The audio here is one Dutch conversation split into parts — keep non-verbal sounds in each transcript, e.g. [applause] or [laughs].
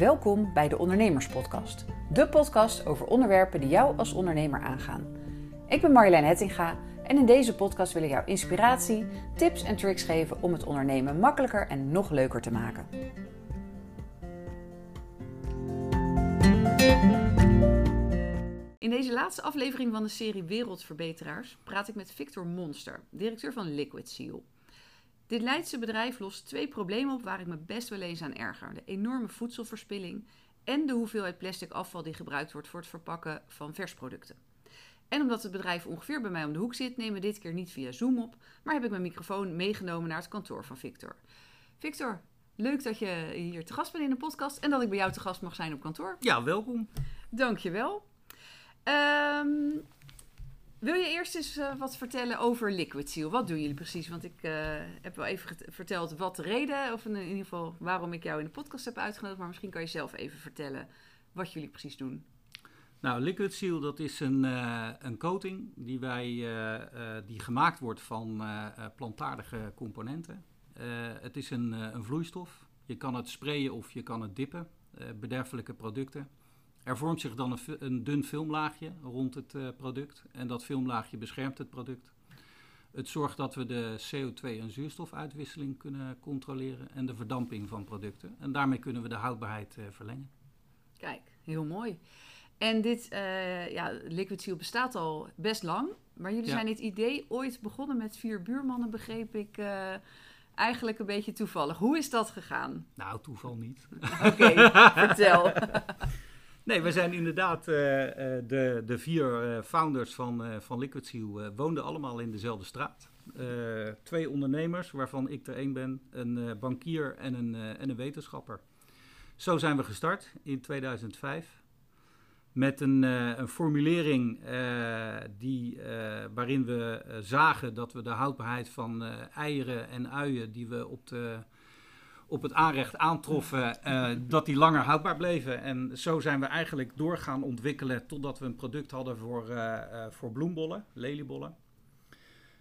Welkom bij de Ondernemerspodcast. De podcast over onderwerpen die jou als ondernemer aangaan. Ik ben Marjolein Hettinga en in deze podcast wil ik jou inspiratie, tips en tricks geven om het ondernemen makkelijker en nog leuker te maken. In deze laatste aflevering van de serie Wereldverbeteraars praat ik met Victor Monster, directeur van Liquid Seal. Dit Leidse bedrijf lost twee problemen op waar ik me best wel eens aan erger: de enorme voedselverspilling en de hoeveelheid plastic afval die gebruikt wordt voor het verpakken van versproducten. En omdat het bedrijf ongeveer bij mij om de hoek zit, nemen we dit keer niet via Zoom op, maar heb ik mijn microfoon meegenomen naar het kantoor van Victor. Victor, leuk dat je hier te gast bent in de podcast en dat ik bij jou te gast mag zijn op kantoor. Ja, welkom. Dankjewel. Um, wil je eerst eens uh, wat vertellen over Liquid Seal? Wat doen jullie precies? Want ik uh, heb wel even verteld wat de reden, of in, ieder geval waarom ik jou in de podcast heb uitgenodigd. Maar misschien kan je zelf even vertellen wat jullie precies doen. Nou, Liquid Seal dat is een, uh, een coating die, wij, die gemaakt wordt van plantaardige componenten. het is een, een vloeistof. Je kan het sprayen of je kan het dippen. bederfelijke producten. Er vormt zich dan een, een dun filmlaagje rond het uh, product en dat filmlaagje beschermt het product. Het zorgt dat we de CO2 en zuurstofuitwisseling kunnen controleren en de verdamping van producten. En daarmee kunnen we de houdbaarheid uh, verlengen. Kijk, heel mooi. En dit uh, ja, Liquid Seal bestaat al best lang, maar jullie ja. zijn dit idee ooit begonnen met vier buurmannen, begreep ik eigenlijk een beetje toevallig. Hoe is dat gegaan? Nou, toeval niet. [laughs] Oké, okay, vertel. [laughs] Nee, we zijn inderdaad, uh, de, de vier uh, founders van, van Liquid Seal woonden allemaal in dezelfde straat. twee ondernemers, waarvan ik er één ben, een bankier en een, en een wetenschapper. Zo zijn we gestart in 2005 met een, een formulering die, waarin we zagen dat we de houdbaarheid van eieren en uien die we op de op het aanrecht aantroffen, uh, dat die langer houdbaar bleven. En zo zijn we eigenlijk doorgaan ontwikkelen totdat we een product hadden voor, uh, uh, voor bloembollen, leliebollen.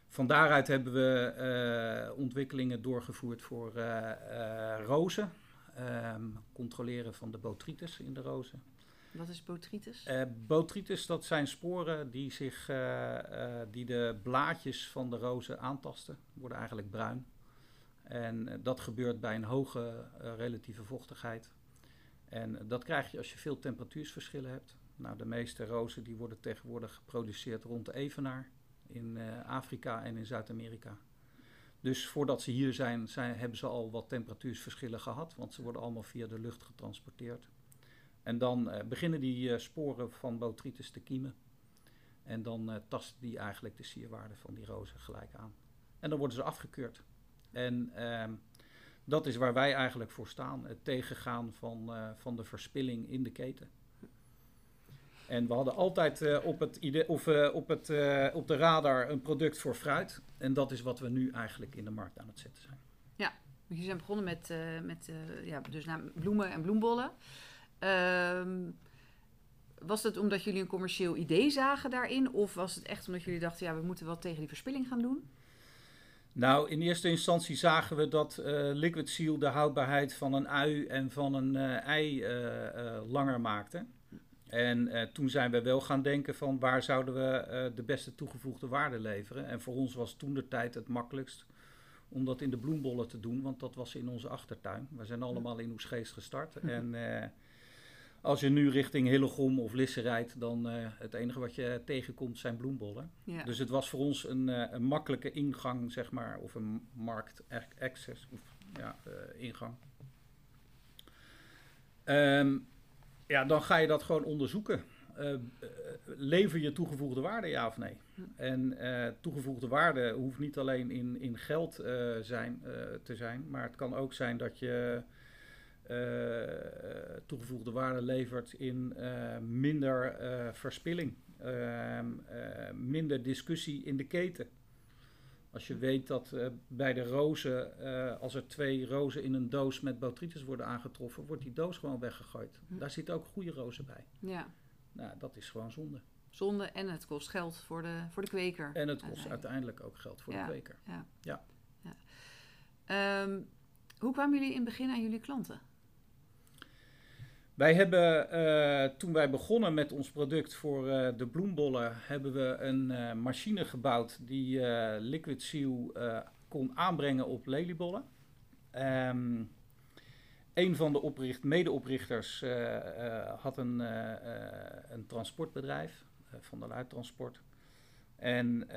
Van daaruit hebben we ontwikkelingen doorgevoerd voor rozen. Um, controleren van de botrytis in de rozen. Wat is botrytis? botrytis, dat zijn sporen die, zich, die de blaadjes van de rozen aantasten. Worden eigenlijk bruin. En eh, dat gebeurt bij een hoge uh, relatieve vochtigheid. En dat krijg je als je veel temperatuursverschillen hebt. Nou, de meeste rozen die worden tegenwoordig geproduceerd rond de Evenaar in Afrika en in Zuid-Amerika. Dus voordat ze hier zijn, zijn, hebben ze al wat temperatuursverschillen gehad, want ze worden allemaal via de lucht getransporteerd. En dan beginnen die sporen van botrytis te kiemen. En dan tasten die eigenlijk de sierwaarde van die rozen gelijk aan. En dan worden ze afgekeurd. En uh, dat is waar wij eigenlijk voor staan: het tegengaan van, uh, van de verspilling in de keten. En we hadden altijd uh, op, het idee, of, uh, op, het, op de radar een product voor fruit. En dat is wat we nu eigenlijk in de markt aan het zetten zijn. Ja, jullie zijn begonnen met, met ja, dus bloemen en bloembollen. Ehm, was het omdat jullie een commercieel idee zagen daarin? Of was het echt omdat jullie dachten, ja, we moeten wat tegen die verspilling gaan doen? Nou, in eerste instantie zagen we dat uh, Liquid Seal de houdbaarheid van een ui en van een uh, ei uh, langer maakte. En toen zijn we wel gaan denken van waar zouden we de beste toegevoegde waarde leveren. En voor ons was toen de tijd het makkelijkst om dat in de bloembollen te doen, want dat was in onze achtertuin. We zijn allemaal in Oesgeest gestart. [laughs] En als je nu richting Hillegom of Lisse rijdt, dan uh, het enige wat je tegenkomt zijn bloembollen. Ja. Dus het was voor ons een, uh, een makkelijke ingang, zeg maar, of een markt access, of ja, uh, ingang. Um, ja, dan ga je dat gewoon onderzoeken. lever je toegevoegde waarde, ja of nee? En toegevoegde waarde hoeft niet alleen in, in geld zijn, te zijn, maar het kan ook zijn dat je toegevoegde waarde levert in uh, minder uh, verspilling, ehm, minder discussie in de keten. Als je weet dat bij de rozen, als er twee rozen in een doos met botrytis worden aangetroffen, wordt die doos gewoon weggegooid. Hm. Daar zitten ook goede rozen bij. Ja. Nou, dat is gewoon zonde. Zonde en het kost geld voor de, voor de kweker. En het kost uiteindelijk ook geld voor ja. de kweker. Ja. ja. ja. Um, hoe kwamen jullie in het begin aan jullie klanten? Wij hebben, eh, toen wij begonnen met ons product voor eh, de bloembollen, hebben we een eh, machine gebouwd die Liquid Seal kon aanbrengen op leliebollen. Ehm een van de opricht, medeoprichters had een, een transportbedrijf, Van der Luit Transport. En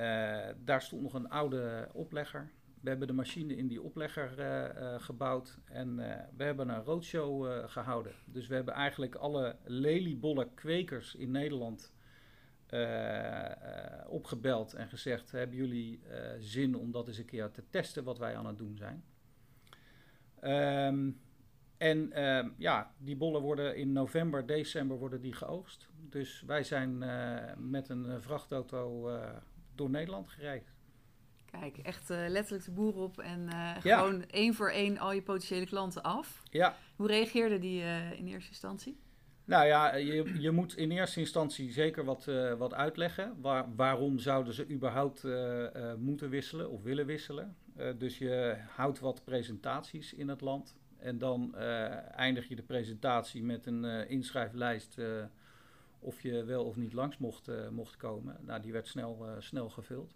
daar stond nog een oude oplegger. We hebben de machine in die oplegger eh, eh, gebouwd en eh, we hebben een roadshow eh, gehouden. Dus we hebben eigenlijk alle leliebollen kwekers in Nederland opgebeld en gezegd: Hebben jullie zin om dat eens een keer te testen wat wij aan het doen zijn? Ehm, en ehm, ja, die bollen worden in november, december worden die geoogst. Dus wij zijn met een vrachtauto door Nederland gereden. Kijk, echt eh, letterlijk de boer op en eh, Ja. gewoon één voor één al je potentiële klanten af. Ja, Hoe reageerde die eh, in eerste instantie? nou ja, je, je moet in eerste instantie zeker wat, wat uitleggen. Waar, waarom zouden ze überhaupt moeten wisselen of willen wisselen? Dus je houdt wat presentaties in het land. En dan eindig je de presentatie met een inschrijflijst of je wel of niet langs mocht, mocht komen. Nou, die werd snel, snel gevuld.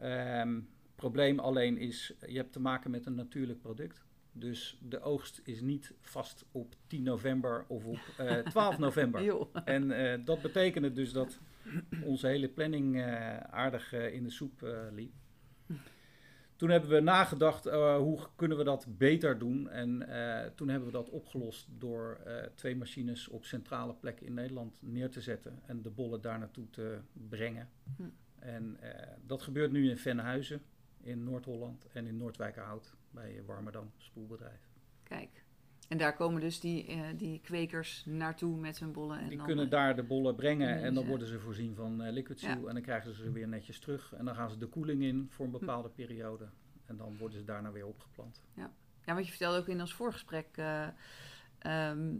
Ehm probleem alleen is, je hebt te maken met een natuurlijk product. Dus de oogst is niet vast op 10 november of op eh, [laughs] 12 november. Joh. En eh, dat betekende dus dat onze hele planning eh, aardig eh, in de soep eh, liep. Toen hebben we nagedacht, eh, hoe kunnen we dat beter doen? En eh, toen hebben we dat opgelost door eh, twee machines op centrale plekken in Nederland neer te zetten en de bollen daar naartoe te brengen. Hm. En eh, dat gebeurt nu in Venhuizen, in Noord-Holland en in Noordwijkerhout bij Warmerdam Spoelbedrijf. Kijk. En daar komen dus die, eh, die kwekers naartoe met hun bollen. En Die dan, kunnen eh, daar de bollen brengen en dan worden ze voorzien van eh, liquid seal Ja. en dan krijgen ze ze weer netjes terug en dan gaan ze de koeling in voor een bepaalde periode en dan worden ze daarna weer opgeplant. Ja, want je vertelde ook in ons voorgesprek eh, ehm,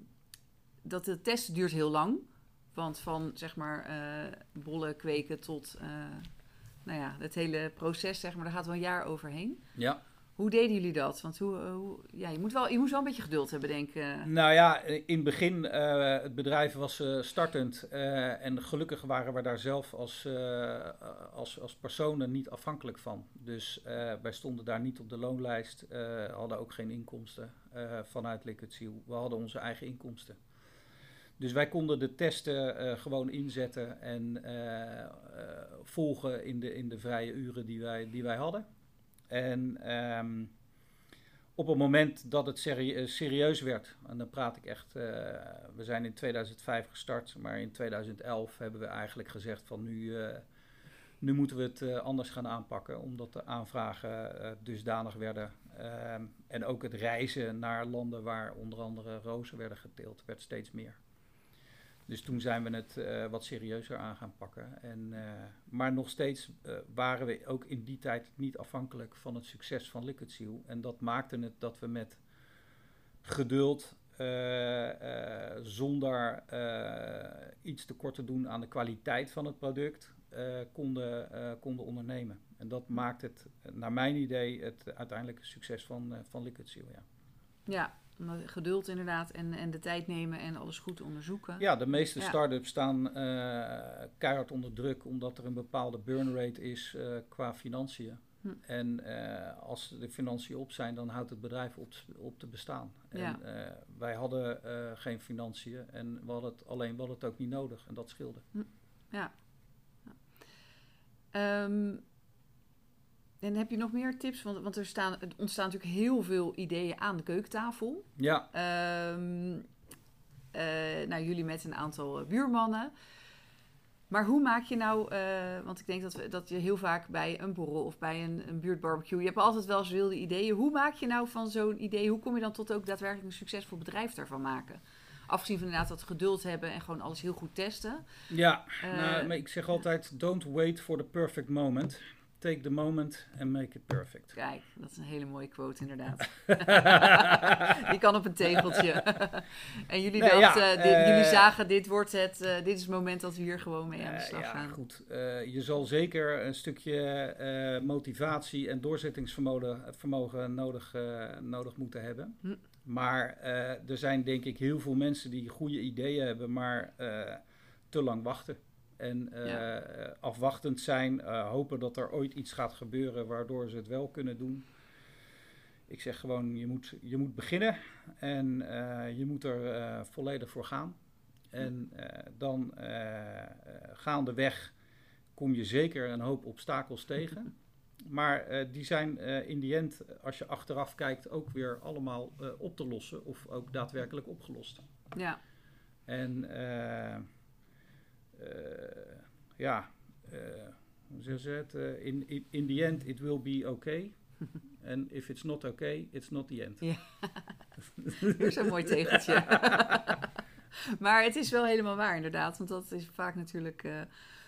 dat de test duurt heel lang. Want van zeg maar eh, bollen kweken tot eh, nou ja, het hele proces, zeg maar, daar gaat wel een jaar overheen. Ja, Hoe deden jullie dat? Want hoe, eh, hoe, ja, je, moet wel, je moet wel een beetje geduld hebben, denk ik. nou ja, in het begin, eh, het bedrijf was startend en gelukkig waren we daar zelf als, als, als personen niet afhankelijk van. Dus wij stonden daar niet op de loonlijst, hadden ook geen inkomsten vanuit Liquid Seal. We hadden onze eigen inkomsten. Dus wij konden de testen eh, gewoon inzetten en eh, eh, volgen in de, in de vrije uren die wij, die wij hadden. En ehm, op het moment dat het serie- serieus werd, en dan praat ik echt, we zijn in 2005 gestart, maar in 2011 hebben we eigenlijk gezegd van nu, nu moeten we het anders gaan aanpakken, omdat de aanvragen dusdanig werden. Ehm, en ook het reizen naar landen waar onder andere rozen werden geteeld, werd steeds meer. Dus toen zijn we het eh, wat serieuzer aan gaan pakken. En, eh, maar nog steeds eh, waren we ook in die tijd niet afhankelijk van het succes van Liquid Seal. En dat maakte het dat we met geduld, zonder iets tekort te doen aan de kwaliteit van het product, konden, konden ondernemen. En dat maakt het, naar mijn idee, het uiteindelijke succes van, van Liquid Seal. Ja. Ja, geduld inderdaad en, en de tijd nemen en alles goed onderzoeken. Ja, de meeste start-ups staan eh, keihard onder druk omdat er een bepaalde burn rate is eh, qua financiën. Hm. En eh, als de financiën op zijn, dan houdt het bedrijf op, op te bestaan. Ja. En wij hadden geen financiën en we hadden het, alleen we hadden het ook niet nodig en dat scheelde. Ja. Ja. Ehm, en heb je nog meer tips? Want, want er, staan, er ontstaan natuurlijk heel veel ideeën aan de keukentafel. Ja, Ehm, eh, nou, jullie met een aantal eh, buurmannen. Maar hoe maak je nou, eh, want ik denk dat, we, dat je heel vaak bij een borrel of bij een, een buurtbarbecue, je hebt altijd wel eens wilde ideeën. Hoe maak je nou van zo'n idee, hoe kom je dan tot ook daadwerkelijk een succesvol bedrijf daarvan maken? Afgezien van inderdaad dat geduld hebben en gewoon alles heel goed testen. ja. Nou, maar ik zeg altijd, don't wait for the perfect moment. Take the moment and make it perfect. Kijk, dat is een hele mooie quote inderdaad. [laughs] Die kan op een tegeltje. [laughs] en jullie, Nee, dachten, ja, dit- jullie eh, zagen, dit wordt het, eh, dit is het moment dat we hier gewoon mee aan de Eh, slag ja, gaan. goed. Je zal zeker een stukje motivatie en doorzettingsvermogen vermogen nodig, nodig moeten hebben. Hm. Maar er zijn denk ik heel veel mensen die goede ideeën hebben, maar te lang wachten. En eh, Ja. afwachtend zijn, eh, hopen dat er ooit iets gaat gebeuren waardoor ze het wel kunnen doen. Ik zeg gewoon, je moet, je moet beginnen en eh, je moet er volledig voor gaan. En eh, dan gaandeweg kom je zeker een hoop obstakels [laughs] tegen. Maar die zijn in die end, als je achteraf kijkt, ook weer allemaal op te lossen of ook daadwerkelijk opgelost. Ja, En ja, eh, hoe zeggen ze het? Eh, in, in, in the end, it will be okay. [laughs] And if it's not okay, it's not the end. weer [laughs] zo'n mooi tegeltje. [laughs] maar het is wel helemaal waar inderdaad. Want dat is vaak natuurlijk eh,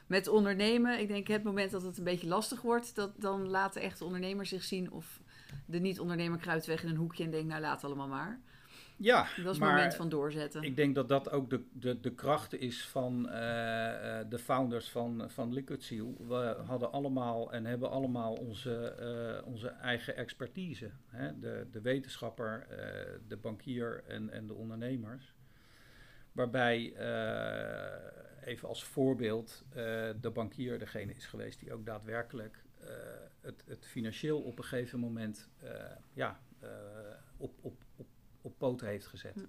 met ondernemen. Ik denk het moment dat het een beetje lastig wordt, dat, dan laat de echte ondernemer zich zien. Of de niet-ondernemer kruipt weg in een hoekje en denkt, nou laat allemaal maar. Ja, Dat is het moment van doorzetten. Ik denk dat dat ook de, de, de kracht is van eh, eh, de founders van, van Liquid Seal. We hadden allemaal en hebben allemaal onze, eh, onze eigen expertise. Hè? De, de wetenschapper, de bankier en, en de ondernemers. Waarbij, even als voorbeeld, de bankier degene is geweest die ook daadwerkelijk het, het financieel op een gegeven moment ja, op, op, op, poten heeft gezet.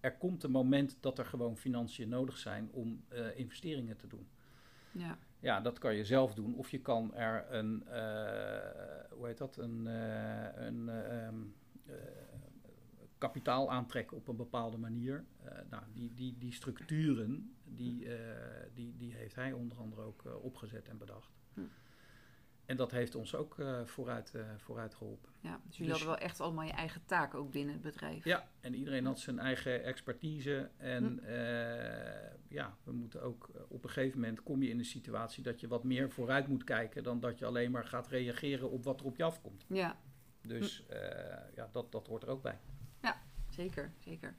Er komt een moment dat er gewoon financiën nodig zijn om eh, investeringen te doen. Ja, Ja, dat kan je zelf doen. Of je kan er een, eh, hoe heet dat, een, eh, een eh, kapitaal aantrekken op een bepaalde manier. Nou, die, die, die structuren, die, die, die heeft hij onder andere ook opgezet en bedacht. Hm. En dat heeft ons ook eh, vooruit, eh, vooruit geholpen. ja. Dus jullie Dus- hadden wel echt allemaal je eigen taak ook binnen het bedrijf. Ja, en iedereen had zijn eigen expertise. En eh, ja, we moeten ook op een gegeven moment kom je in een situatie dat je wat meer vooruit moet kijken dan dat je alleen maar gaat reageren op wat er op je afkomt. ja. Dus ja, dat, dat hoort er ook bij. Zeker, zeker.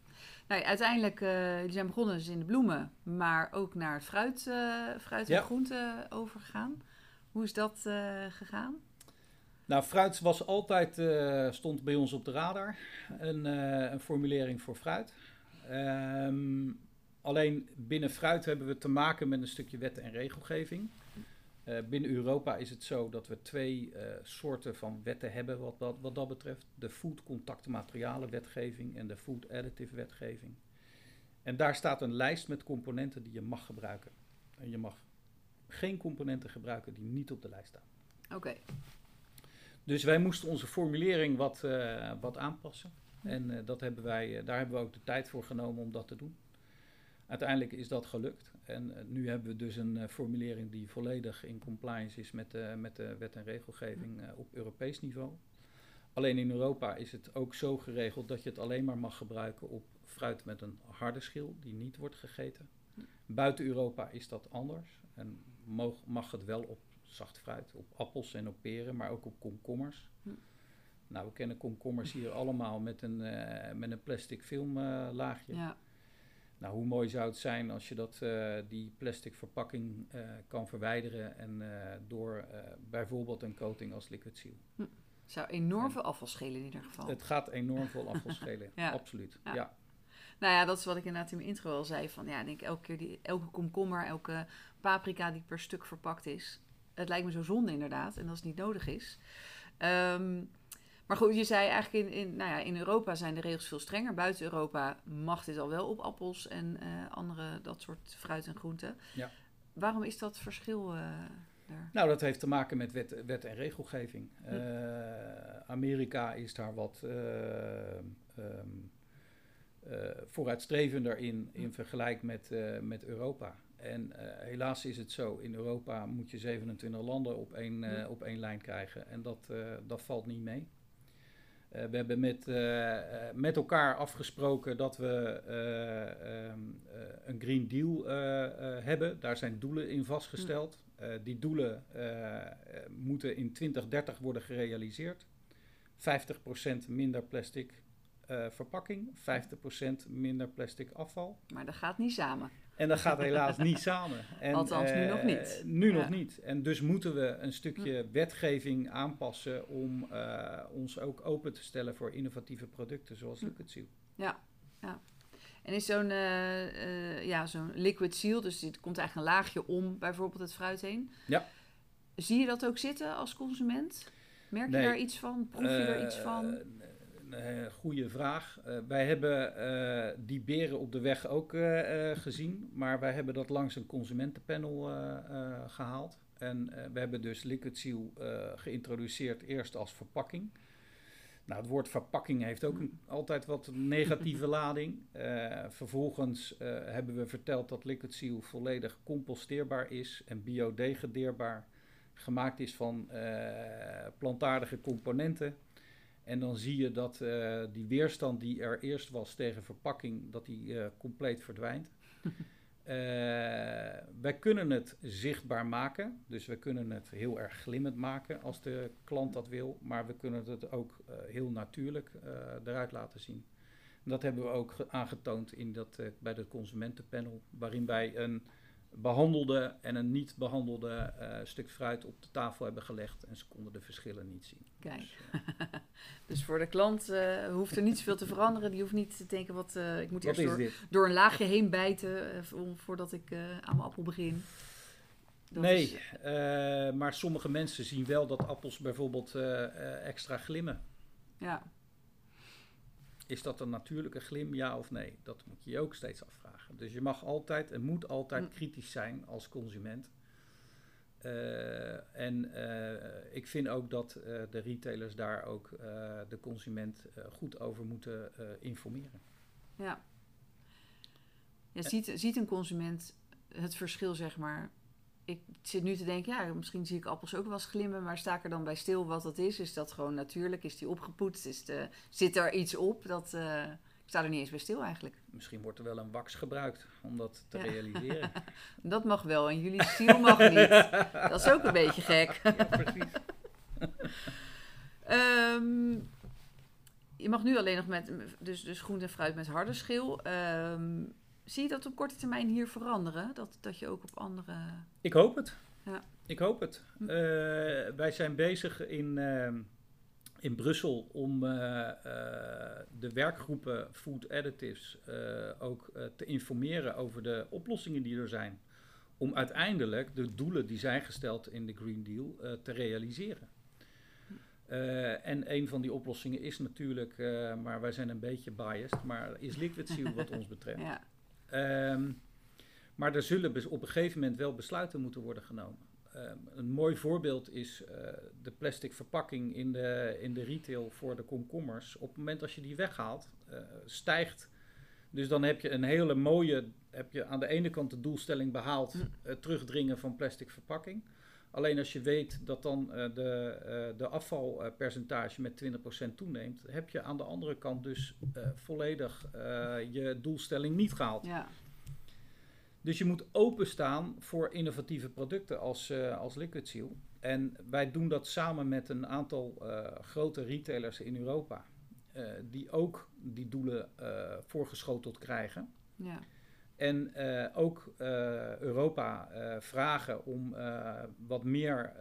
Nou, ja, uiteindelijk, jullie zijn begonnen dus in de bloemen, maar ook naar het fruit, fruit en Ja. groente overgegaan. Hoe is dat eh, gegaan? Nou, fruit was altijd, eh, stond bij ons op de radar. Een, eh, een formulering voor fruit. Ehm, alleen binnen fruit hebben we te maken met een stukje wet en regelgeving. Binnen Europa is het zo dat we twee soorten van wetten hebben wat dat, wat dat betreft. De food contactmaterialen wetgeving en de food additive wetgeving. En daar staat een lijst met componenten die je mag gebruiken. En je mag geen componenten gebruiken die niet op de lijst staan. Oké, Dus wij moesten onze formulering wat, eh, wat aanpassen. En eh, dat hebben wij, eh, daar hebben we ook de tijd voor genomen om dat te doen. Uiteindelijk is dat gelukt. En nu hebben we dus een formulering die volledig in compliance is met, de met de wet en regelgeving eh, op Europees niveau. Alleen in Europa is het ook zo geregeld dat je het alleen maar mag gebruiken op fruit met een harde schil die niet wordt gegeten. Buiten Europa is dat anders en mag, mag het wel op zacht fruit, op appels en op peren, maar ook op komkommers. Hm. Nou, we kennen komkommers hier allemaal met een, eh, met een plastic filmlaagje. ja. Nou, hoe mooi zou het zijn als je dat, eh, die plastic verpakking eh, kan verwijderen en door bijvoorbeeld een coating als liquid seal. Zou enorm veel afval schelen in ieder geval. Het gaat enorm veel afval [laughs] schelen, Ja. absoluut. Ja. Ja. Nou ja, dat is wat ik inderdaad in mijn intro al zei. Van ja, ik denk elke keer die, elke komkommer, elke paprika die per stuk verpakt is. Het lijkt me zo zonde inderdaad. En als het niet nodig is. Ehm, maar goed, je zei eigenlijk in, in, nou ja, in Europa zijn de regels veel strenger. Buiten Europa mag dit al wel op appels en eh, andere dat soort fruit en groenten. Ja. Waarom is dat verschil eh, daar? Nou, dat heeft te maken met wet, wet en regelgeving. Eh, Amerika is daar wat eh, ehm, eh, vooruitstrevender in, in vergelijk met, eh, met Europa. En eh, helaas is het zo, in Europa moet je 27 landen op één, eh, Ja. op één lijn krijgen. En dat, eh, dat valt niet mee. Eh, we hebben met, eh, eh, met elkaar afgesproken dat we eh, ehm, eh, een Green Deal eh, eh, hebben. Daar zijn doelen in vastgesteld. die doelen moeten in 2030 worden gerealiseerd. 50% minder plastic verpakking, 50% minder plastic afval. Maar dat gaat niet samen. En dat gaat helaas niet [laughs] samen. En, Althans, nu nog niet. Nu nog niet. En dus moeten we een stukje wetgeving aanpassen om ons ook open te stellen voor innovatieve producten zoals Liquid Seal. Ja, ja. En is zo'n ja, zo'n liquid seal, dus dit komt eigenlijk een laagje om bijvoorbeeld het fruit heen. Ja. Zie je dat ook zitten als consument? Merk je daar iets van? Proef je er iets van? Uh, goeie vraag. wij hebben die beren op de weg ook gezien, maar wij hebben dat langs een consumentenpanel gehaald. En we hebben dus Liquid Seal geïntroduceerd eerst als verpakking. Nou, het woord verpakking heeft ook een, altijd wat negatieve [laughs] lading. Uh, vervolgens uh, hebben we verteld dat Liquid Seal volledig composteerbaar is en biodegradeerbaar. Gemaakt is van uh, plantaardige componenten. En dan zie je dat die weerstand die er eerst was tegen verpakking, dat die compleet verdwijnt. Uh, [laughs] wij kunnen het zichtbaar maken, dus we kunnen het heel erg glimmend maken als de klant dat wil, maar we kunnen het ook heel natuurlijk eruit laten zien. En dat hebben we ook aangetoond in dat, bij het consumentenpanel, waarin wij een behandelde en een niet behandelde uh, stuk fruit op de tafel hebben gelegd en ze konden de verschillen niet zien. Kijk, dus, [laughs] uh, dus voor de klant uh, hoeft er niet zoveel te veranderen. Die hoeft niet te denken, wat, ik moet wat eerst door, door, een laagje heen bijten voordat ik aan mijn appel begin. Dat nee, is... maar sommige mensen zien wel dat appels bijvoorbeeld extra glimmen. Ja. Is dat een natuurlijke glim, ja of nee? Dat moet je je ook steeds afvragen. Dus je mag altijd en moet altijd hm. kritisch zijn als consument. Uh, en uh, ik vind ook dat uh, de retailers daar ook de consument goed over moeten informeren. Ja. ja ziet, ziet een consument het verschil, zeg maar, ik zit nu te denken, ja, misschien zie ik appels ook wel eens glimmen, maar sta ik er dan bij stil wat dat is? Is dat gewoon natuurlijk? Is die opgepoetst? Is de, zit er iets op? Dat, uh, ik sta er niet eens bij stil eigenlijk. Misschien wordt er wel een wax gebruikt om dat te realiseren. [laughs] dat mag wel en jullie ziel mag niet. [laughs] dat is ook een beetje gek. ja, precies. um, [laughs] je mag nu alleen nog met dus, dus groente en fruit met harde schil. Um, Zie je dat op korte termijn hier veranderen? Dat, dat je ook op andere. Ik hoop het. Ja. Ik hoop het. Uh, wij zijn bezig in, uh, in Brussel om uh, de werkgroepen Food Additives ook te informeren over de oplossingen die er zijn. Om uiteindelijk de doelen die zijn gesteld in de Green Deal te realiseren. en een van die oplossingen is natuurlijk, maar wij zijn een beetje biased, maar is liquid [laughs] seal wat ons betreft. Ja. Um, maar er zullen op een gegeven moment wel besluiten moeten worden genomen. Um, een mooi voorbeeld is uh, de plastic verpakking in de, in de retail voor de komkommers. Op het moment als je die weghaalt, uh, stijgt. Dus dan heb je een hele mooie, heb je aan de ene kant de doelstelling behaald, uh, terugdringen van plastic verpakking. Alleen als je weet dat dan uh, de, uh, de afvalpercentage met 20% toeneemt, heb je aan de andere kant dus uh, volledig je doelstelling niet gehaald. Ja. Dus je moet openstaan voor innovatieve producten als, als Liquid Seal. En wij doen dat samen met een aantal grote retailers in Europa, die ook die doelen voorgeschoteld krijgen. Ja. En uh, ook uh, Europa uh, vragen om wat meer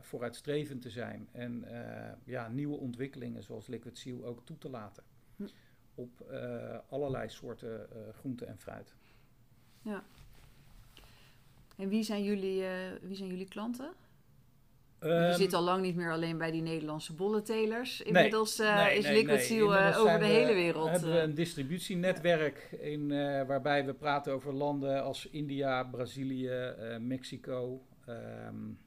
vooruitstrevend te zijn en ja, nieuwe ontwikkelingen zoals Liquid Seal ook toe te laten. Hm. Op allerlei soorten groente en fruit. Ja. En wie zijn jullie, wie zijn jullie klanten? Je ehm, zit al lang niet meer alleen bij die Nederlandse bolletelers. Inmiddels nee, uh, is Liquid Seal uh, over de hele wereld. hebben we een distributienetwerk in, uh, waarbij we praten over landen als India, Brazilië, Mexico. Um,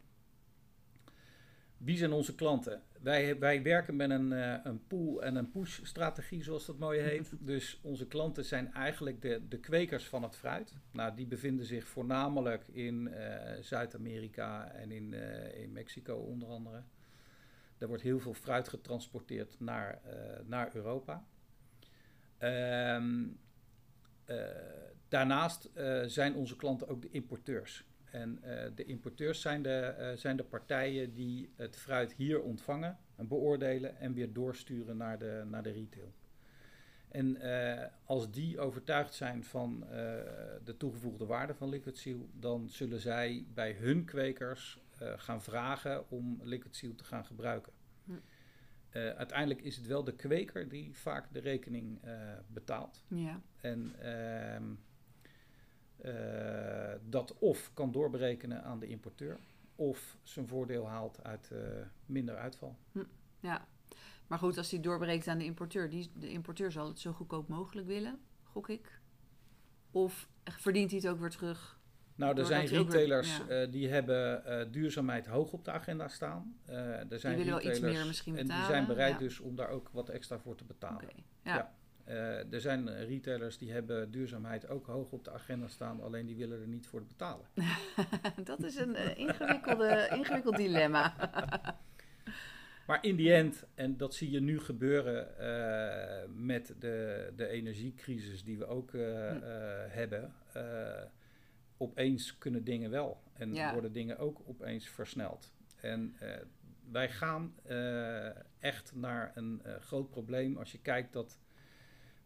wie zijn onze klanten? Wij, wij werken met een, uh, een pull- en een push-strategie, zoals dat mooi heet. [laughs] dus onze klanten zijn eigenlijk de, de kwekers van het fruit. Nou, die bevinden zich voornamelijk in uh, Zuid-Amerika en in, uh, in Mexico onder andere. Er wordt heel veel fruit getransporteerd naar, naar Europa. Um, daarnaast zijn onze klanten ook de importeurs. En eh, de importeurs zijn de, eh, zijn de partijen die het fruit hier ontvangen en beoordelen en weer doorsturen naar de, naar de retail. En eh, als die overtuigd zijn van de toegevoegde waarde van Liquid Seal, dan zullen zij bij hun kwekers gaan vragen om Liquid Seal te gaan gebruiken. Hm. Uiteindelijk is het wel de kweker die vaak de rekening betaalt. Ja. En ehm, eh, dat of kan doorberekenen aan de importeur, of zijn voordeel haalt uit eh, minder uitval. ja. Maar goed, als die doorbreekt aan de importeur, die, de importeur zal het zo goedkoop mogelijk willen, gok ik. Of verdient hij het ook weer terug? Nou, er zijn weer- retailers ja. eh, die hebben eh, duurzaamheid hoog op de agenda staan. Eh, er zijn willen wel iets retailers meer misschien en die betalen, zijn bereid ja. dus om daar ook wat extra voor te betalen. ja. Ja. Eh, er zijn eh, retailers die hebben duurzaamheid ook hoog op de agenda staan, alleen die willen er niet voor betalen. [laughs] dat is een eh, ingewikkelde, ingewikkeld dilemma. [laughs] Maar in die end, en dat zie je nu gebeuren met de, de energiecrisis die we ook Hm. hebben, opeens kunnen dingen wel en Ja. worden dingen ook opeens versneld. En wij gaan echt naar een groot probleem als je kijkt dat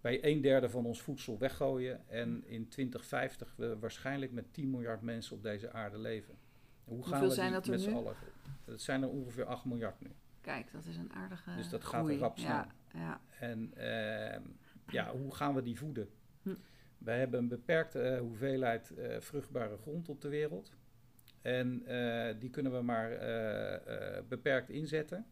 wij een derde van ons voedsel weggooien en in 2050 we waarschijnlijk met 10 miljard mensen op deze aarde leven. Hoe gaan Hoeveel we zijn die dat met z'n allen? Dat zijn er ongeveer 8 miljard nu. Kijk, dat is een aardige Dus dat gaat rap snel. Ja, ja. En ehm, ja, hoe gaan we die voeden? Hm. Wij hebben een beperkte eh, hoeveelheid eh, vruchtbare grond op de wereld. En eh, die kunnen we maar beperkt inzetten.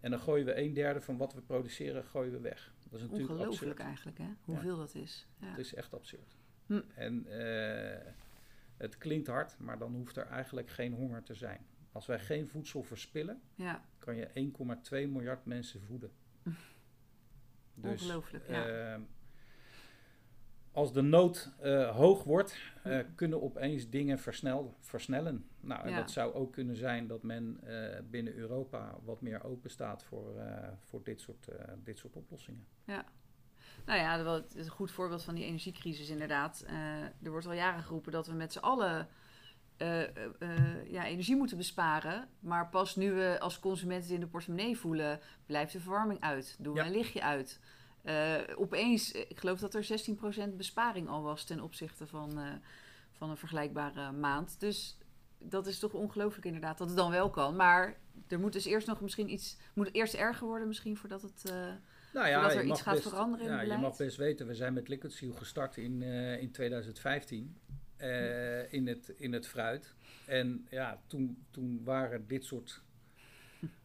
En dan gooien we een derde van wat we produceren, gooien we weg. Dat is natuurlijk Ongelooflijk absurd. eigenlijk, hè? Hoeveel dat is. Ja. Het is echt absurd. Hm. En eh, het klinkt hard, maar dan hoeft er eigenlijk geen honger te zijn. Als wij geen voedsel verspillen, ja, kan je 1,2 miljard mensen voeden. [laughs] Dus, ongelooflijk. Ja. ehm, als de nood eh, hoog wordt, Hm. kunnen opeens dingen versnel, versnellen. Nou, en Ja. dat zou ook kunnen zijn dat men eh, binnen Europa wat meer open staat voor, voor dit, soort, dit soort oplossingen. Nou ja, het is een goed voorbeeld van die energiecrisis inderdaad. Er wordt al jaren geroepen dat we met z'n allen ja, energie moeten besparen. Maar pas nu we als consumenten het in de portemonnee voelen, blijft de verwarming uit. Doen we Ja. een lichtje uit. Eh, opeens, eh, ik geloof dat er 16% besparing al was ten opzichte van, eh, van een vergelijkbare maand. Dus dat is toch ongelooflijk inderdaad dat het dan wel kan. Maar er moet dus eerst nog misschien iets, moet het eerst erger worden misschien voordat het... eh, Nou Voordat er iets gaat best- veranderen in ja, Je mag best weten, we zijn met Liquid Seal gestart in, in 2015 eh, in, het, in het fruit. En ja, toen, toen waren dit soort [laughs]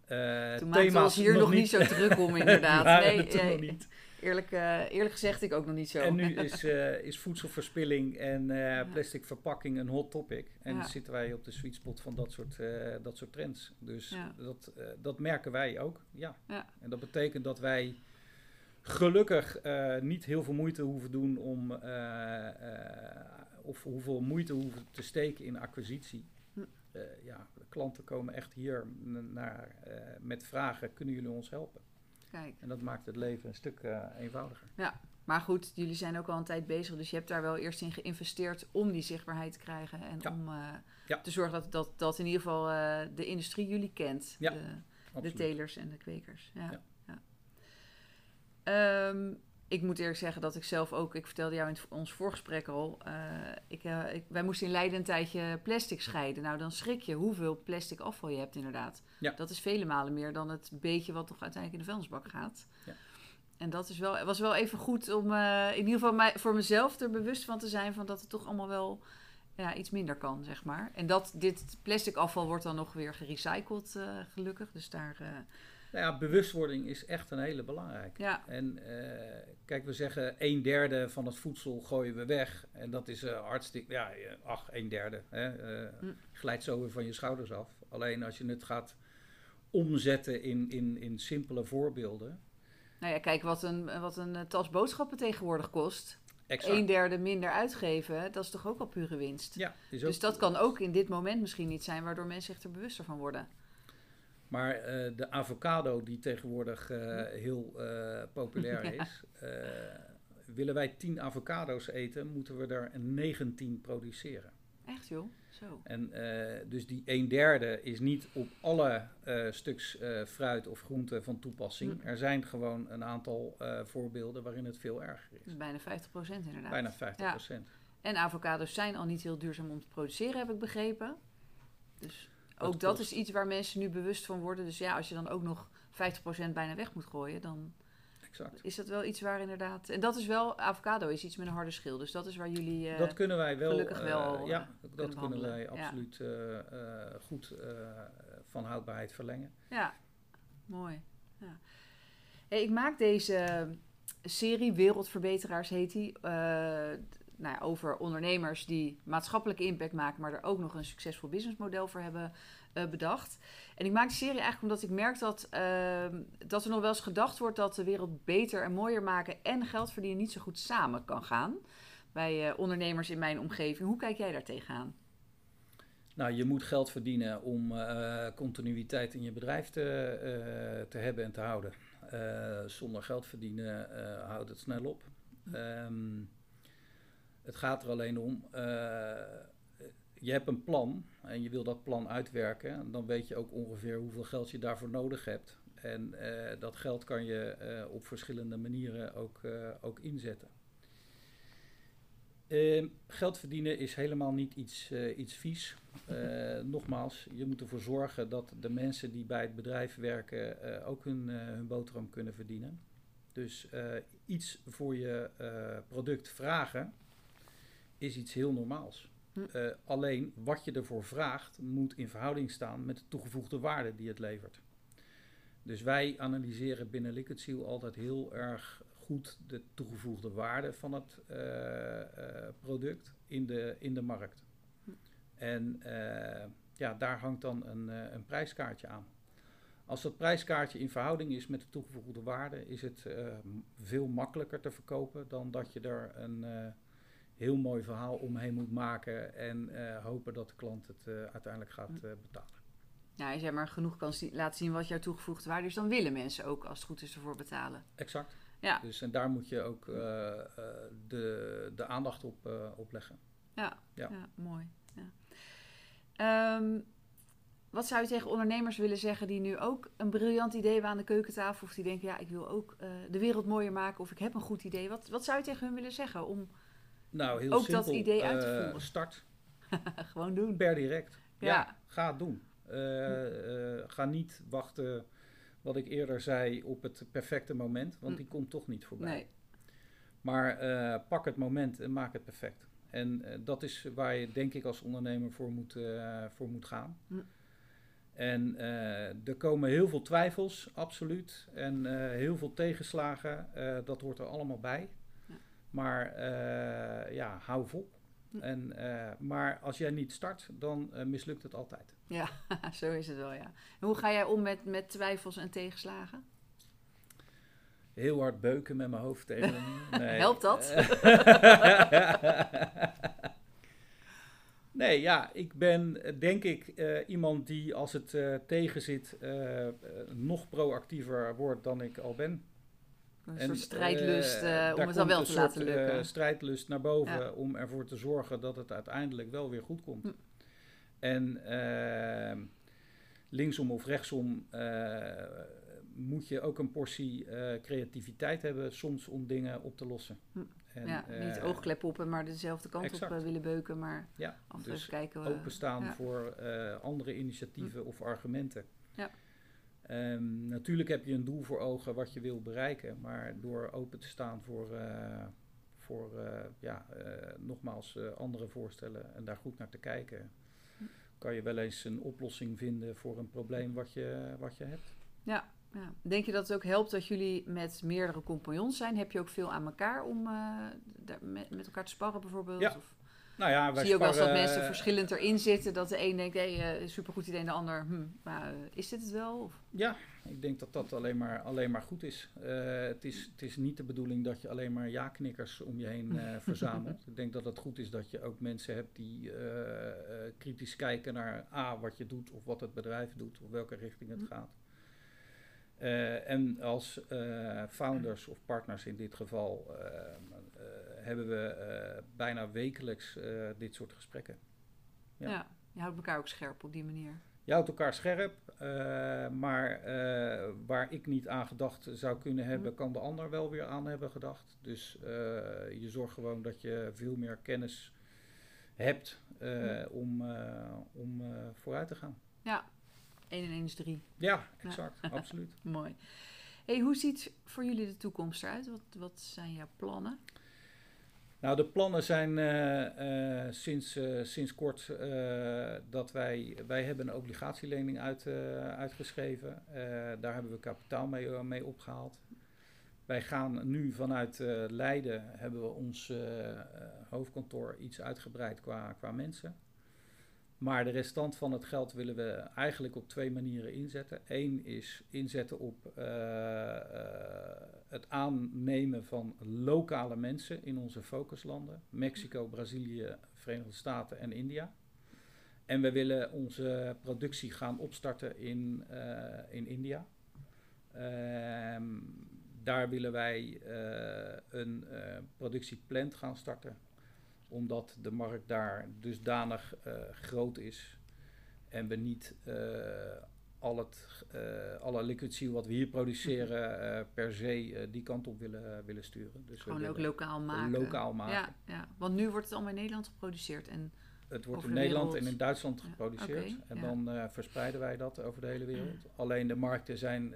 eh Toen maakten we ons hier nog niet zo druk om, [laughs] inderdaad. Nee, nee, nog niet. Eerlijk, eh, eerlijk gezegd, ik ook nog niet zo. En nu [laughs] is, eh, is voedselverspilling en eh, plastic verpakking een hot topic. En Ja. zitten wij op de sweet spot van dat soort, dat soort trends. Dus Ja. dat, dat merken wij ook, ja. Ja. En dat betekent dat wij gelukkig niet heel veel moeite hoeven doen om... of hoeveel moeite hoeven te steken in acquisitie. Hm. Ja, de klanten komen echt hier naar, met vragen, kunnen jullie ons helpen? Kijk. En dat maakt het leven een stuk eh, eenvoudiger. Maar goed, jullie zijn ook al een tijd bezig, dus je hebt daar wel eerst in geïnvesteerd om die zichtbaarheid te krijgen. En Ja. om eh, Ja. te zorgen dat, dat, dat in ieder geval eh, de industrie jullie kent. Ja, De, de telers en de kwekers. Ja. Ja. Ja. Ehm, ik moet eerlijk zeggen dat ik zelf ook, ik vertelde jou in het- ons voorgesprek al, ik, ik, wij moesten in Leiden een tijdje plastic scheiden. Nou, dan schrik je hoeveel plastic afval je hebt inderdaad. Ja. Dat is vele malen meer dan het beetje wat toch uiteindelijk in de vuilnisbak gaat. Ja. En dat is wel, was wel even goed om eh, in ieder geval mij, voor mezelf er bewust van te zijn van dat het toch allemaal wel ja, iets minder kan, zeg maar. En dat dit plastic afval wordt dan nog weer gerecycled, eh, gelukkig. Dus daar, eh, Nou ja, bewustwording is echt een hele belangrijke. ja, En kijk, we zeggen een derde van het voedsel gooien we weg. En dat is hartstikke, ja, ach, een derde. Hè, Hm. Glijdt zo weer van je schouders af. Alleen als je het gaat omzetten in, in, in simpele voorbeelden. Nou ja, kijk wat een, wat een eh, tas boodschappen tegenwoordig kost. Exact. Een derde minder uitgeven, dat is toch ook al pure winst. Ja, is ook- dus dat kan ook in dit moment misschien niet zijn, waardoor mensen zich er bewuster van worden. Maar eh, de avocado die tegenwoordig eh, heel populair [laughs] Ja. is. willen wij 10 avocado's eten, moeten we er 19 produceren. Echt joh, zo. En eh, dus die een derde is niet op alle eh, stuks eh, fruit of groente van toepassing. Hm. Er zijn gewoon een aantal voorbeelden waarin het veel erger is. Dus bijna 50% inderdaad. Bijna 50 procent. En avocados zijn al niet heel duurzaam om te produceren, heb ik begrepen. Dus Dat ook dat klopt. is iets waar mensen nu bewust van worden. Dus ja, als je dan ook nog 50% bijna weg moet gooien, dan Exact. is dat wel iets waar inderdaad... En dat is wel, avocado is iets met een harde schil. Dus dat is waar jullie... eh, dat kunnen wij wel. gelukkig eh, wel, ja, eh, dat kunnen behandelen. wij absoluut eh, eh, goed eh, van houdbaarheid verlengen. Ja, mooi. Ja. Hey, ik maak deze serie, Wereldverbeteraars heet die, eh, nou ja, over ondernemers die maatschappelijke impact maken, maar er ook nog een succesvol businessmodel voor hebben eh, bedacht. En ik maak die serie eigenlijk omdat ik merk dat, ehm, dat er nog wel eens gedacht wordt dat de wereld beter en mooier maken en geld verdienen niet zo goed samen kan gaan. Bij eh, ondernemers in mijn omgeving. Hoe kijk jij daar tegenaan? Nou, je moet geld verdienen om eh, continuïteit in je bedrijf te, te hebben en te houden. Zonder geld verdienen houdt het snel op. Ehm, het gaat er alleen om, je hebt een plan en je wil dat plan uitwerken. En dan weet je ook ongeveer hoeveel geld je daarvoor nodig hebt. En eh, dat geld kan je eh, op verschillende manieren ook, eh, ook inzetten. Ehm, geld verdienen is helemaal niet iets, iets vies. [laughs] Nogmaals, je moet ervoor zorgen dat de mensen die bij het bedrijf werken ook hun, hun boterham kunnen verdienen. Dus iets voor je product vragen is iets heel normaals. Hm. Eh, alleen wat je ervoor vraagt moet in verhouding staan met de toegevoegde waarde die het levert. Dus wij analyseren binnen Liquid Seal altijd heel erg goed de toegevoegde waarde van het eh, eh, product in de, in de markt. Hm. En ja, daar hangt dan een, een prijskaartje aan. Als dat prijskaartje in verhouding is met de toegevoegde waarde, is het veel makkelijker te verkopen dan dat je er een heel mooi verhaal omheen moet maken en eh, hopen dat de klant het eh, uiteindelijk gaat eh, betalen. Ja, als jij maar genoeg kan zi- laten zien wat jouw toegevoegde waarde is, dan willen mensen ook, als het goed is, ervoor betalen. Exact. Ja, Dus en daar moet je ook de, de aandacht op, op leggen. ja, Ja. ja. mooi. Ja. Ehm, wat zou je tegen ondernemers willen zeggen die nu ook een briljant idee hebben aan de keukentafel, of die denken, ja, ik wil ook de wereld mooier maken, of ik heb een goed idee. Wat, wat zou je tegen hun willen zeggen om Nou, heel Ook simpel. dat idee uit te eh, voeren. Start [laughs] gewoon doen? per direct. Ja. Ja, ga het doen. Eh, eh, ga niet wachten, wat ik eerder zei, op het perfecte moment, want Hm. die komt toch niet voorbij. Nee. Maar pak het moment en maak het perfect. En dat is waar je, denk ik, als ondernemer voor moet, voor moet gaan. Hm. En er komen heel veel twijfels, absoluut. En heel veel tegenslagen, dat hoort er allemaal bij. Maar eh, ja, hou vol. Hm. En, eh, maar als jij niet start, dan eh, mislukt het altijd. Ja, [laughs] zo is het wel, ja. En hoe ga jij om met, met twijfels en tegenslagen? Heel hard beuken met mijn hoofd tegen. [laughs] Nee. Helpt dat? [laughs] nee, ja, ik ben denk ik iemand die als het tegenzit eh, eh, nog proactiever wordt dan ik al ben. Een En, soort strijdlust eh, eh, om het dan wel te laten soort, lukken. eh, strijdlust naar boven Ja. om ervoor te zorgen dat het uiteindelijk wel weer goed komt. Hm. En eh, linksom of rechtsom eh, moet je ook een portie eh, creativiteit hebben soms om dingen op te lossen. Hm. En, ja, niet eh, oogklep op en maar dezelfde kant exact. op eh, willen beuken, maar Ja, af en dus kijken. we- openstaan ja. voor eh, andere initiatieven of argumenten. Ja. Ehm, natuurlijk heb je een doel voor ogen wat je wil bereiken, maar door open te staan voor, eh, voor eh, ja, eh, nogmaals andere voorstellen en daar goed naar te kijken, kan je wel eens een oplossing vinden voor een probleem wat je, wat je hebt. Ja. Ja. Denk je dat het ook helpt dat jullie met meerdere compagnons zijn? Heb je ook veel aan elkaar om daar met, met elkaar te sparren bijvoorbeeld? Ja, Of Nou ja, wij zie je ook wel eens dat mensen verschillend erin zitten? Dat de een denkt, hé, hey, supergoed idee en de ander, hm, maar eh, is dit het wel? Of? Ja, ik denk dat dat alleen maar, alleen maar goed is. Eh, het is. Het is niet de bedoeling dat je alleen maar ja-knikkers om je heen eh, [laughs] verzamelt. Ik denk dat het goed is dat je ook mensen hebt die eh, eh, kritisch kijken naar A, wat je doet of wat het bedrijf doet of welke richting het Mhm. gaat. Eh, en als eh, founders of partners in dit geval eh, eh, hebben we eh, bijna wekelijks eh, dit soort gesprekken. Ja. Ja. je houdt elkaar ook scherp op die manier. Je houdt elkaar scherp, eh, maar waar ik niet aan gedacht zou kunnen hebben, Mhm. kan de ander wel weer aan hebben gedacht. Dus je zorgt gewoon dat je veel meer kennis hebt Mhm. om, om vooruit te gaan. 1 en 1 is 3. Ja, exact, [laughs] absoluut. Mooi. Hey, hoe ziet voor jullie de toekomst eruit? Wat, wat zijn jouw plannen? Nou, de plannen zijn eh, eh, sinds, eh, sinds kort dat wij, wij hebben een obligatielening uit, uitgeschreven. Daar hebben we kapitaal mee, mee opgehaald. Wij gaan nu vanuit Leiden, hebben we ons hoofdkantoor iets uitgebreid qua, qua mensen. Maar de restant van het geld willen we eigenlijk op twee manieren inzetten. Eén is inzetten op het aannemen van lokale mensen in onze focuslanden: Mexico, Brazilië, Verenigde Staten en India. En we willen onze productie gaan opstarten in, eh, in India. Ehm, daar willen wij eh, een eh, productieplant gaan starten omdat de markt daar dusdanig groot is en we niet al het, eh, alle liquid seal wat we hier produceren eh, per se eh, die kant op willen, willen sturen. Dus Gewoon ook lokaal maken. lokaal maken. Ja, ja, want nu wordt het allemaal in Nederland geproduceerd. En Het wordt in de Nederland wereld. en in Duitsland Ja, geproduceerd en ja. dan verspreiden wij dat over de hele wereld. Alleen de markten zijn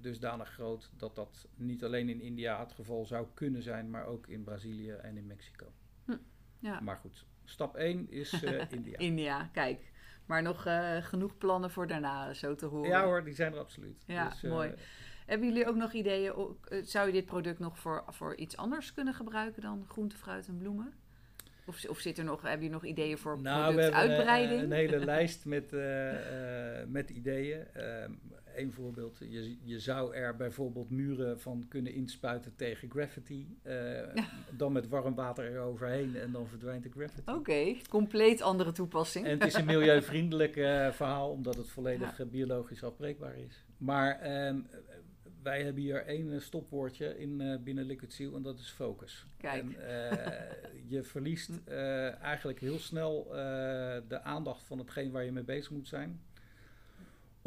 dusdanig groot dat dat niet alleen in India het geval zou kunnen zijn, maar ook in Brazilië en in Mexico. ja, Maar goed, stap 1 is [laughs] India. India, kijk. Maar nog eh, genoeg plannen voor daarna, zo te horen. Ja hoor, die zijn er absoluut. Ja, Dus, eh, mooi. Hebben jullie ook nog ideeën? eh, Zou je dit product nog voor, voor iets anders kunnen gebruiken dan groente, fruit en bloemen? Of, of zit er nog, hebben jullie nog ideeën voor Nou, we hebben een, productuitbreiding? een hele [laughs] lijst met, met ideeën. Eén voorbeeld, je, je zou er bijvoorbeeld muren van kunnen inspuiten tegen graffiti. eh, Dan met warm water eroverheen en dan verdwijnt de graffiti. Oké, compleet andere toepassing. En het is een milieuvriendelijk eh, verhaal, omdat het volledig Ja. eh, biologisch afbreekbaar is. Maar ehm, wij hebben hier één stopwoordje in binnen Liquid Seal en dat is focus. Kijk. En je verliest [laughs] eigenlijk heel snel de aandacht van hetgeen waar je mee bezig moet zijn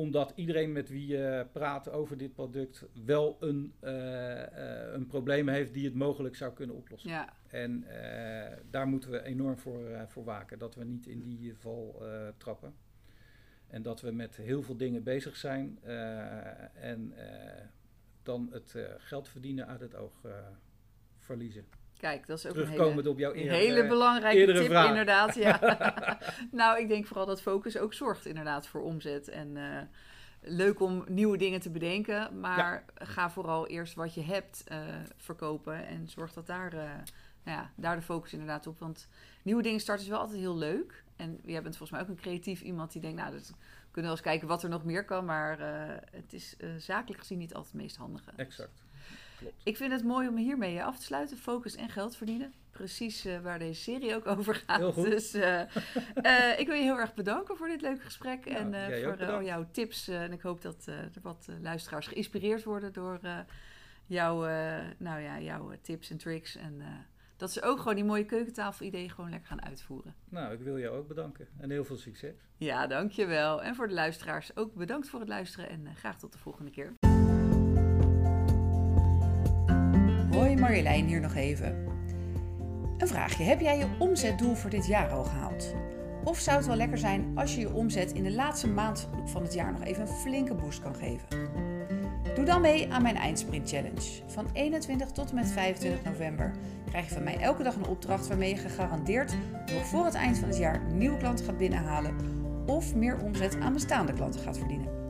omdat iedereen met wie je praat over dit product wel een, eh, eh, een probleem heeft die het mogelijk zou kunnen oplossen. Ja, En eh, daar moeten we enorm voor, eh, voor waken, dat we niet in die val eh, trappen. En dat we met heel veel dingen bezig zijn eh, en eh, dan het eh, geld verdienen uit het oog eh, verliezen. Kijk, dat is ook een hele, op jouw hele belangrijke tip, vraag. inderdaad. Ja. [laughs] [laughs] nou, ik denk vooral dat focus ook zorgt inderdaad voor omzet. En eh, leuk om nieuwe dingen te bedenken, maar ga vooral eerst wat je hebt eh, verkopen en zorg dat daar, eh, nou ja, daar de focus inderdaad op. Want nieuwe dingen starten is wel altijd heel leuk. En jij bent volgens mij ook een creatief iemand die denkt, nou, dat, we kunnen wel eens kijken wat er nog meer kan, maar het is zakelijk gezien niet altijd het meest handige. Exact. Klopt. Ik vind het mooi om hiermee af te sluiten. Focus en geld verdienen. Precies eh, waar deze serie ook over gaat. Heel goed. Dus eh, eh, ik wil je heel erg bedanken voor dit leuke gesprek. Ja, en voor al jouw tips. en ik hoop dat er wat luisteraars geïnspireerd worden door jouw, nou ja, jouw tips en tricks. En dat ze ook gewoon die mooie keukentafel-ideeën gewoon lekker gaan uitvoeren. Nou, ik wil jou ook bedanken en heel veel succes. Ja, dankjewel. En voor de luisteraars ook bedankt voor het luisteren. En graag tot de volgende keer. Marjolein hier nog even. Een vraagje. Heb jij je omzetdoel voor dit jaar al gehaald? Of zou het wel lekker zijn als je je omzet in de laatste maand van het jaar nog even een flinke boost kan geven? Doe dan mee aan mijn Eindsprint Challenge. Van 21 tot en met 25 november krijg je van mij elke dag een opdracht waarmee je gegarandeerd nog voor het eind van het jaar nieuwe klanten gaat binnenhalen of meer omzet aan bestaande klanten gaat verdienen.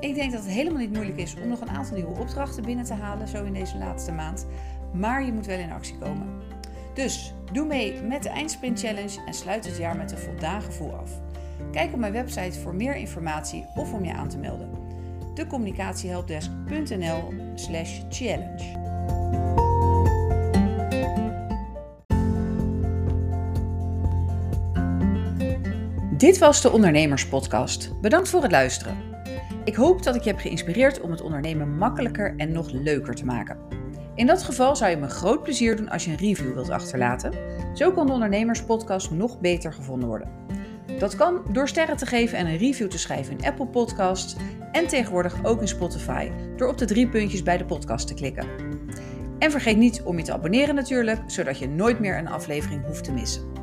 Ik denk dat het helemaal niet moeilijk is om nog een aantal nieuwe opdrachten binnen te halen, zo in deze laatste maand. Maar je moet wel in actie komen. Dus doe mee met de Eindsprint Challenge en sluit het jaar met een voldaan gevoel af. Kijk op mijn website voor meer informatie of om je aan te melden. Decommunicatiehelpdesk.nl slash challenge. Dit was de Ondernemerspodcast. Bedankt voor het luisteren. Ik hoop dat ik je heb geïnspireerd om het ondernemen makkelijker en nog leuker te maken. In dat geval zou je me groot plezier doen als je een review wilt achterlaten. Zo kan de Ondernemerspodcast nog beter gevonden worden. Dat kan door sterren te geven en een review te schrijven in Apple Podcasts en tegenwoordig ook in Spotify door op de drie puntjes bij de podcast te klikken. En vergeet niet om je te abonneren natuurlijk, zodat je nooit meer een aflevering hoeft te missen.